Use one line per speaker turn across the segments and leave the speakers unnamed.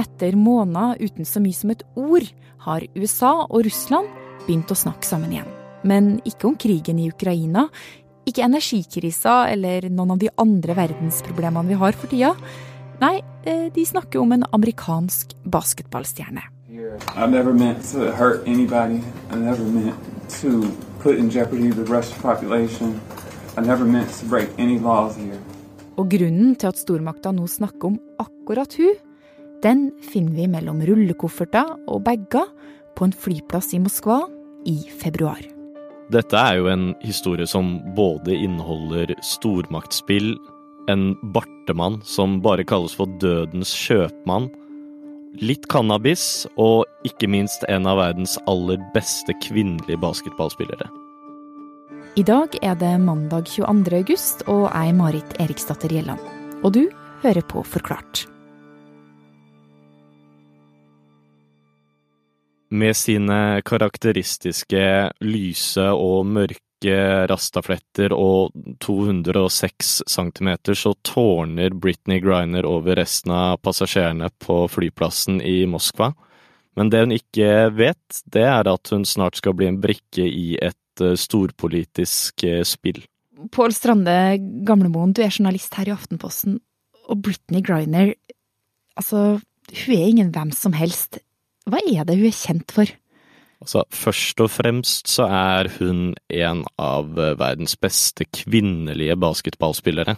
Etter måneder uten så mye som et ord har USA og Russland begynt å snakke sammen igjen. Men ikke om krigen i Ukraina, ikke energikrisa eller noen av de andre verdensproblemene vi har for tida. Nei, eh, de snakker om en amerikansk basketballstjerne. Og grunnen til at stormakta nå snakker om akkurat hun, den finner vi mellom rullekofferter og bager på en flyplass i Moskva i februar.
Dette er jo en historie som både inneholder stormaktsspill, en bartemann som bare kalles for dødens kjøpmann, litt cannabis og ikke minst en av verdens aller beste kvinnelige basketballspillere.
I dag er det mandag 22. august, og jeg er Marit Eriksdatter Gjelland. Og du hører på Forklart.
Med sine karakteristiske lyse og mørke rastafletter og 206 cm så tårner Britney Griner over resten av passasjerene på flyplassen i Moskva. Men det hun ikke vet, det er at hun snart skal bli en brikke i et eh, storpolitisk eh, spill.
Pål Strande Gamlemoen, du er journalist her i Aftenposten, og Britney Griner Altså, hun er ingen hvem som helst. Hva er det hun er kjent for?
Altså, først og fremst så er hun en av eh, verdens beste kvinnelige basketballspillere.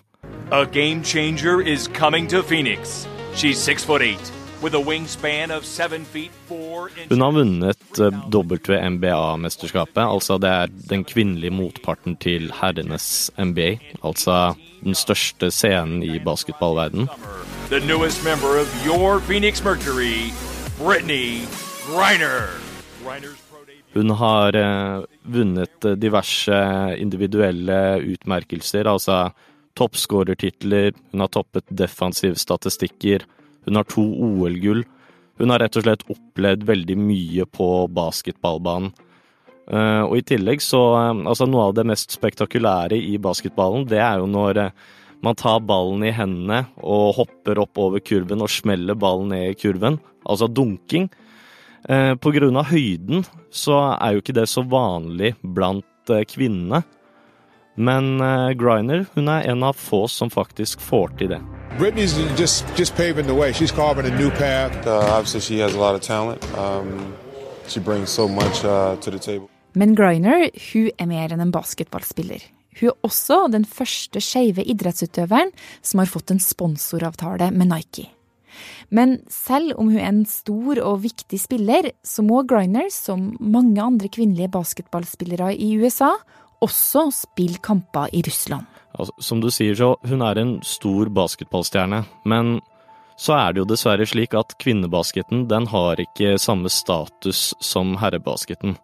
A game changer is coming to Phoenix. She's six foot eight, with a wingspan of seven feet four inches.
Hun har vunnet eh, WNBA-mesterskapet, altså det er den kvinnelige motparten til herrenes NBA, altså den største scenen i basketballverdenen.
Brittany Griner.
Hun har eh, vunnet eh, diverse individuelle utmerkelser, altså toppskårertitler, hun har toppet defensivstatistikker, hun har to OL-gull. Hun har rett og slett opplevd veldig mye på basketballbanen. Eh, og i tillegg så Altså, noe av det mest spektakulære i basketballen, det er jo når man tar ballen i hendene og hopper opp over kurven og smeller ballen ned i kurven, altså dunking. Eh, av høyden så er jo ikke det så vanlig blant eh, kvinnene. Men eh, Griner hun er en av få som faktisk får til det.
Britney's just just paving the way. She's carving a new path.
Uh, obviously, she has a lot of talent. Um, she brings so much uh, to the table.
Men Griner hun er mer enn en basketballspiller. Hun er også den første skeive idrettsutøveren som har fått en sponsoravtale med Nike. Men selv om hun er en stor og viktig spiller, så må Griner, som mange andre kvinnelige basketballspillere i USA, også spille kamper i Russland.
Altså, som du sier, så hun er en stor basketballstjerne, men så er det jo dessverre slik at kvinnebasketen den har ikke samme status som herrebasketen.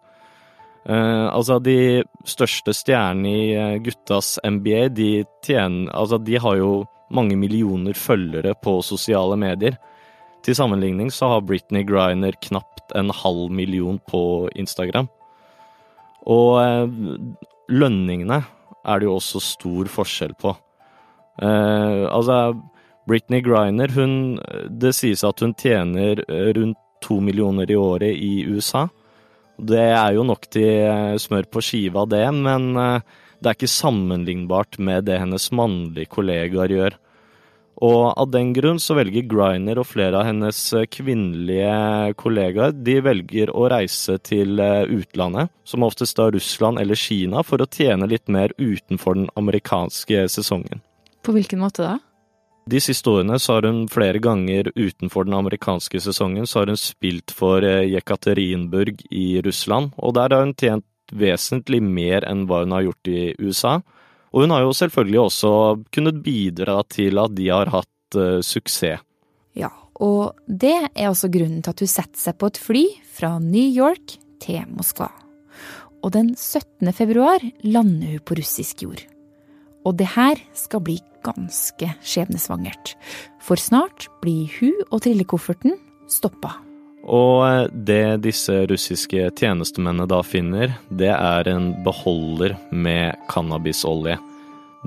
Eh, altså, de største stjernene i eh, guttas NBA, de tjener Altså, de har jo mange millioner følgere på sosiale medier. Til sammenligning så har Britney Griner knapt en halv million på Instagram. Og eh, lønningene er det jo også stor forskjell på. Eh, altså, Britney Griner, hun Det sies at hun tjener eh, rundt to millioner i året i USA. Det er jo nok til eh, smør på skiva, det, men eh, det er ikke sammenlignbart med det hennes mannlige kollegaer gjør. Og av den grunn så velger Griner og flere av hennes eh, kvinnelige kollegaer de velger å reise til eh, utlandet, som oftest da Russland eller Kina, for å tjene litt mer utenfor den amerikanske sesongen.
På hvilken måte da?
De siste årene så har hun flere ganger utenfor den amerikanske sesongen så har hun spilt for eh, Jekaterinburg i Russland, og der har hun tjent vesentlig mer enn hva hun har gjort i USA. Og hun har jo selvfølgelig også kunnet bidra til at de har hatt uh, suksess.
Ja, og det er også grunnen til at hun setter seg på et fly fra New York til Moskva. Og den 17. februar lander hun på russisk jord. Og det her skal bli ganske skjebnesvangert. For snart blir hun og trillekofferten stoppa.
Og eh, det disse russiske tjenestemennene da finner, det er en beholder med cannabisolje.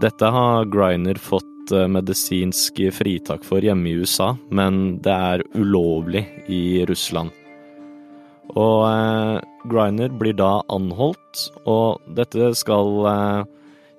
Dette har Griner fått eh, medisinsk fritak for hjemme i USA, men det er ulovlig i Russland. Og eh, Griner blir da anholdt, og dette skal eh,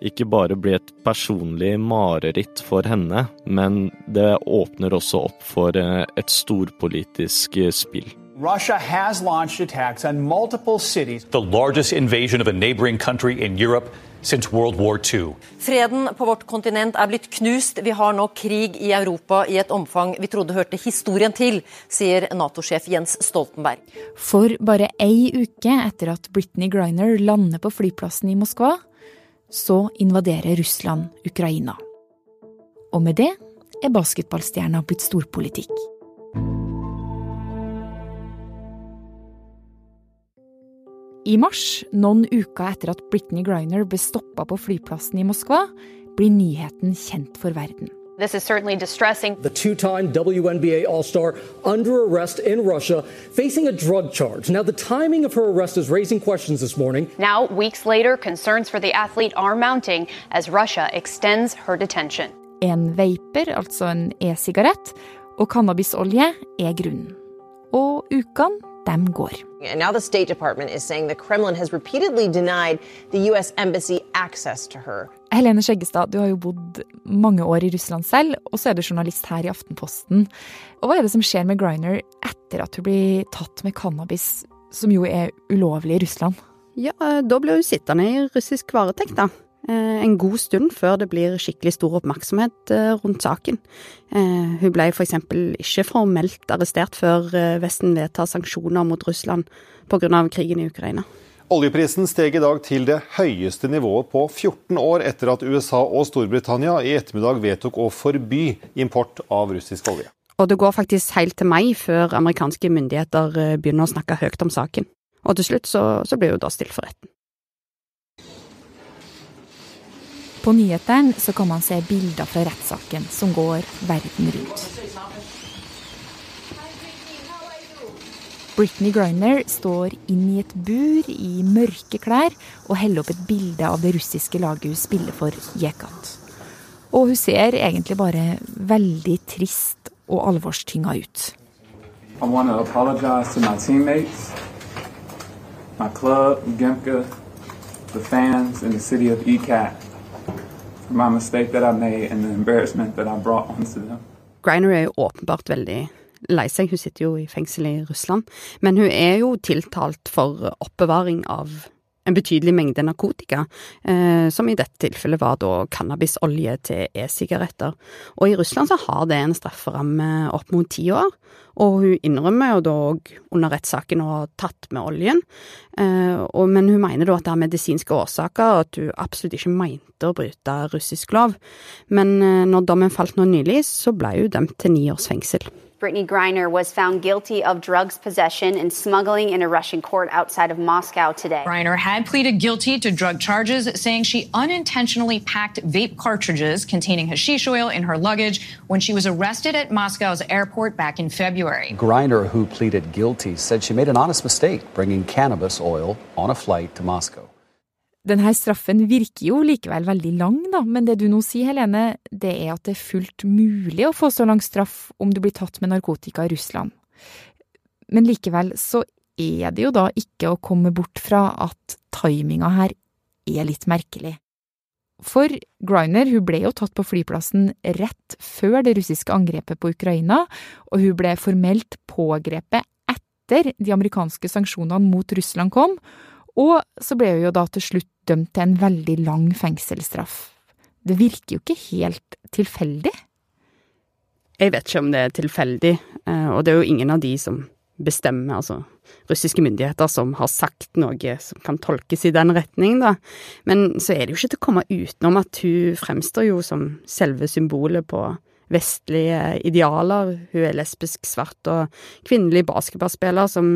ikke bare bli et personlig mareritt for henne, men det åpner også opp for eh, et storpolitisk eh, spill.
Russia has launched attacks on multiple cities.
The largest invasion of a neighboring country in Europe since World War II.
Freden på vårt kontinent er blitt knust. Vi har nå krig i Europa i et omfang vi trodde hørte historien til, sier Nato-sjef Jens Stoltenberg.
For bare ei uke etter at Britney Griner lander på flyplassen i Moskva, så invaderer Russland Ukraina. Og med det er basketballstjerna blitt storpolitikk. I mars, noen uker etter at Britney Griner ble stoppa på flyplassen i Moskva, blir nyheten kjent for verden.
This is certainly distressing.
The two time WNBA All Star under arrest in Russia, facing a drug charge. Now, the timing of her arrest is raising questions this morning.
Now, weeks later, concerns for the athlete are mounting as Russia extends her detention.
En vaper, altså en e-sigarett, og cannabisolje er grunnen. Og ukene, dem går.
And now the State Department is saying the Kremlin has repeatedly denied the U.S. embassy access to her.
Helene Skjeggestad, du har jo bodd mange år i Russland selv, og så er du journalist her i Aftenposten. Og Hva er det som skjer med Griner etter at hun blir tatt med cannabis, som jo er ulovlig i Russland?
Ja, da blir hun sittende i russisk varetekt, da. Eh, en god stund før det blir skikkelig stor oppmerksomhet eh, rundt saken. Eh, hun ble f.eks. ikke formelt arrestert før Vesten vedtar sanksjoner mot Russland pga. krigen i Ukraina.
Oljeprisen steg i dag til det høyeste nivået på 14 år etter at USA og Storbritannia i ettermiddag vedtok å forby import av russisk olje.
Og det går faktisk helt til mai før amerikanske myndigheter begynner å snakke høyt om saken. Og til slutt så, så blir hun da stilt for retten.
På nyhetene så kan man se bilder fra rettssaken som går verden rundt. Britney Griner står inn i et bur i mørke klær og heller opp et bilde av det russiske laget hun spiller for, Jekat. Og hun ser egentlig bare veldig trist og alvorstynga ut.
I want to apologize to my teammates, my club, Gemka, the fans, and the city of ECAT for my mistake that I made and the embarrassment that I brought onto them.
Griner er jo åpenbart veldig lei seg, hun sitter jo i fengsel i Russland, men hun er jo tiltalt for oppbevaring av en betydelig mengde narkotika, eh, som i dette tilfellet var da cannabisolje til e-sigaretter. Og i Russland så har det en strafferamme opp mot ti år, og hun innrømmer jo da òg under rettssaken å ha tatt med oljen, eh, og, men hun mener da at det er medisinske årsaker, og at hun absolutt ikke mente å bryte russisk lov. Men eh, når dommen falt nå nylig, så ble hun dømt til ni års fengsel.
Brittany Griner was found guilty of drugs possession and smuggling in a Russian court outside of Moscow today.
Griner had pleaded guilty to drug charges, saying she unintentionally packed vape cartridges containing hashish oil in her luggage when she was arrested at Moscow's airport back in February.
Griner, who pleaded guilty, said she made an honest mistake bringing cannabis oil on a flight to Moscow.
Denne straffen virker jo likevel veldig lang, da, men det du nå sier, Helene, det er at det er fullt mulig å få så lang straff om du blir tatt med narkotika i Russland. Men likevel så er det jo da ikke å komme bort fra at timinga her er litt merkelig. For Griner hun ble jo tatt på flyplassen rett før det russiske angrepet på Ukraina, og hun ble formelt pågrepet etter de amerikanske sanksjonene mot Russland kom, og så ble hun jo da til slutt dømt til en veldig lang fengselsstraff. Det virker jo ikke helt tilfeldig?
Jeg vet ikke om det er tilfeldig, eh, og det er jo ingen av de som bestemmer, altså russiske myndigheter, som har sagt noe som kan tolkes i den retning, da. Men så er det jo ikke til å komme utenom at hun fremstår jo som selve symbolet på vestlige idealer. Hun er lesbisk, svart og kvinnelig basketballspiller som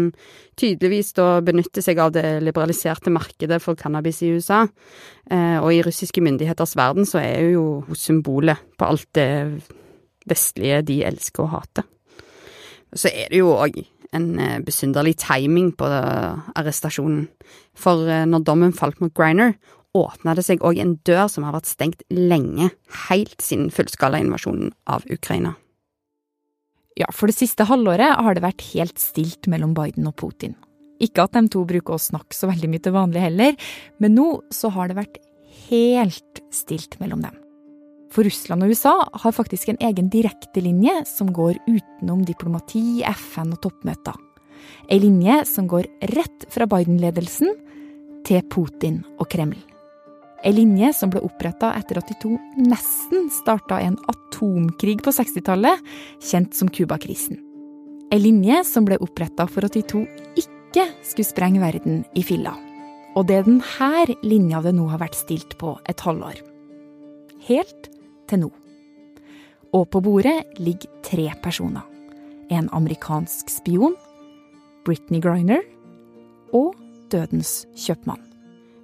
tydeligvis da benytter seg av det liberaliserte markedet for cannabis i USA. Eh, og i russiske myndigheters verden så er hun jo symbolet på alt det vestlige de elsker og hate. Så er det jo òg en eh, besynderlig timing på arrestasjonen. For eh, når dommen falt mot Griner, åpna det seg òg en dør som har vært stengt lenge, helt siden fullskalainvasjonen av Ukraina.
Ja, for det siste halvåret har det vært helt stilt mellom Biden og Putin. Ikke at de to bruker å snakke så veldig mye til vanlig heller, men nå så har det vært helt stilt mellom dem. For Russland og USA har faktisk en egen direktelinje som går utenom diplomati, FN og toppmøter. Ei linje som går rett fra Biden-ledelsen til Putin og Kreml. Ei linje som ble oppretta etter at de to nesten starta en atomkrig på 60-tallet, kjent som Cuba-krisen. Ei linje som ble oppretta for at de to ikke skulle sprenge verden i filla. Og det er denne linja det nå har vært stilt på et halvår. Helt til nå. Og på bordet ligger tre personer. En amerikansk spion, Britney Griner og dødens kjøpmann.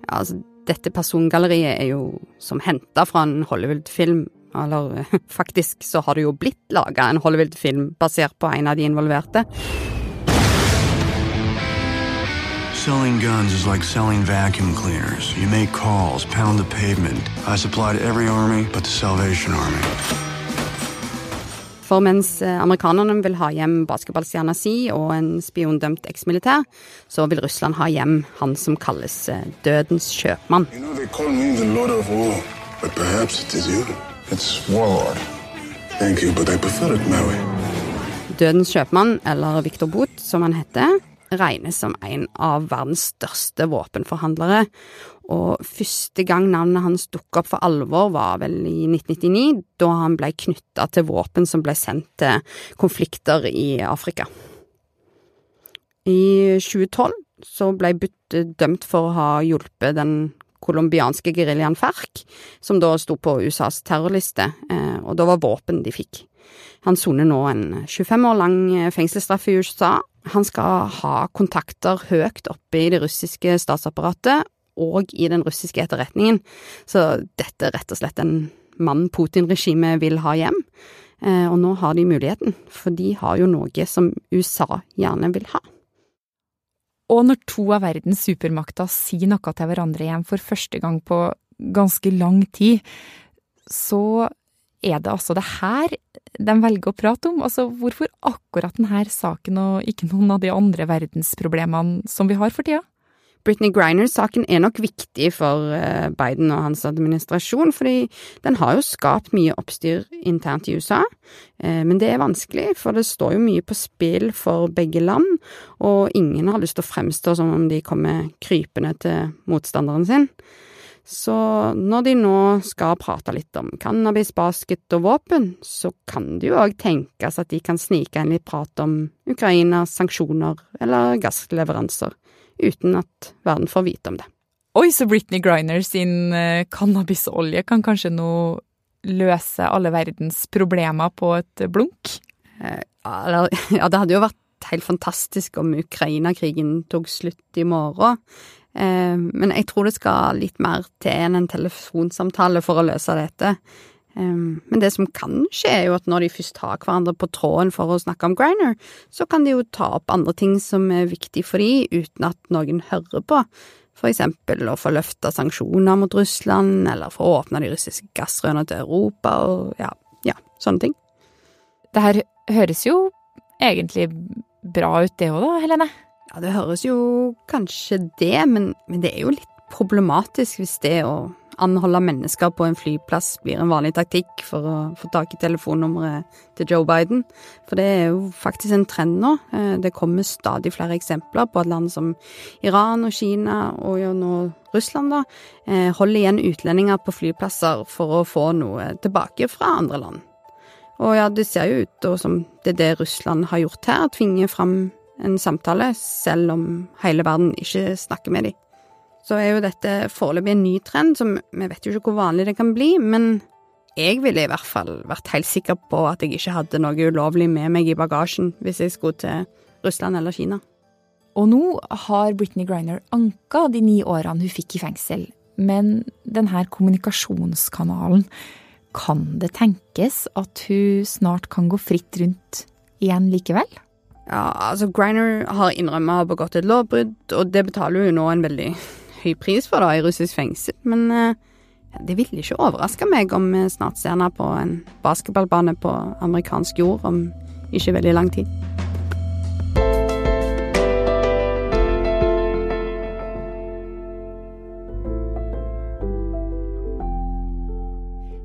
Ja, altså, dette persongalleriet er jo som henta fra en Hollywood-film. Eller faktisk så har det jo blitt laga en Hollywood-film basert på en av de involverte.
Selling guns is like selling vacuum cleaners. You make calls, pound the pavement. I supply to every army but the Salvation Army.
For mens eh, amerikanerne vil ha hjem basketballstjerna si og en spiondømt eksmilitær, så vil Russland ha hjem han som kalles eh, dødens kjøpmann.
You know, War, it you. It.
Dødens kjøpmann, eller Victor Bot som han heter, regnes som en av verdens største våpenforhandlere, og første gang navnet hans dukket opp for alvor var vel i 1999, da han ble knytta til våpen som ble sendt til konflikter i Afrika. I 2012 så ble Butt dømt for å ha hjulpet den colombianske geriljaen FARC, som da sto på USAs terrorliste, eh, og da var våpen de fikk. Han soner nå en 25 år lang fengselsstraff i USA. Han skal ha kontakter høyt oppe i det russiske statsapparatet og i den russiske etterretningen, så dette er rett og slett en mann Putin-regimet vil ha hjem. Eh, og nå har de muligheten, for de har jo noe som USA gjerne vil ha.
Og når to av verdens supermakter sier noe til hverandre igjen for første gang på ganske lang tid, så er det altså det her de velger å prate om? Altså, hvorfor akkurat denne saken og ikke noen av de andre verdensproblemene som vi har for tida?
Britney Griner-saken er nok viktig for eh, Biden og hans administrasjon, fordi den har jo skapt mye oppstyr internt i USA. Eh, men det er vanskelig, for det står jo mye på spill for begge land, og ingen har lyst til å fremstå som om de kommer krypende til motstanderen sin. Så når de nå skal prate litt om cannabis, basket og våpen, så kan det jo òg tenkes at de kan snike inn litt prat om Ukrainas sanksjoner eller gassleveranser uten at verden får vite om det.
Oi, så Britney Griner sin uh, cannabisolje kan kanskje nå løse alle verdens problemer på et blunk?
Uh, ja, det hadde jo vært helt fantastisk om Ukraina-krigen tok slutt i morgen. Men jeg tror det skal litt mer til enn en telefonsamtale for å løse dette. Men det som kan skje, er jo at når de først har hverandre på tråden for å snakke om Griner, så kan de jo ta opp andre ting som er viktig for de, uten at noen hører på. For eksempel å få løfta sanksjoner mot Russland, eller få åpna de russiske gassrørene til Europa, og ja, ja, sånne ting.
Det her høres jo egentlig bra ut, det òg da, Helene?
Ja, det høres jo kanskje det, men, men det er jo litt problematisk hvis det å anholde mennesker på en flyplass blir en vanlig taktikk for å få tak i telefonnummeret til Joe Biden. For det er jo faktisk en trend nå. Eh, det kommer stadig flere eksempler på at land som Iran og Kina, og jo nå Russland, da, eh, holder igjen utlendinger på flyplasser for å få noe tilbake fra andre land. Og ja, det ser jo ut som det er det Russland har gjort her, tvinge fram en samtale, selv om hele verden ikke snakker med dem så er jo dette foreløpig en ny trend, som vi vet jo ikke hvor vanlig det kan bli, men jeg ville i hvert fall vært helt sikker på at jeg ikke hadde noe ulovlig med meg i bagasjen hvis jeg skulle til Russland eller Kina.
Og nå har Britney Griner anka de ni årene hun fikk i fengsel, men denne kommunikasjonskanalen, kan det tenkes at hun snart kan gå fritt rundt igjen likevel?
Ja, altså Griner har innrømmet å ha begått et lovbrudd, og det betaler hun nå en veldig høy pris for da i russisk fengsel, men eh, det ville ikke overraske meg om vi snart ser henne på en basketballbane på amerikansk jord om ikke veldig lang tid.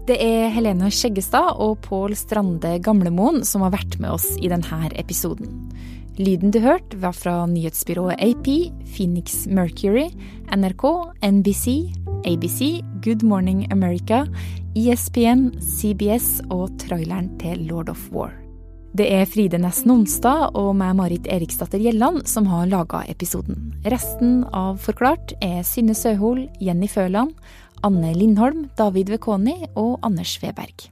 Det er Helene Skjeggestad og Pål Strande Gamlemoen som har vært med oss i denne episoden. Lyden du hørte, var fra nyhetsbyrået AP, Phoenix Mercury, NRK, NBC, ABC, Good Morning America, ESPN, CBS og traileren til Lord of War. Det er Fride Nesten Onsdag og meg, Marit Eriksdatter Gjelland, som har laga episoden. Resten av Forklart er Synne Søhol, Jenny Føland, Anne Lindholm, David Vekoni og Anders Weberg.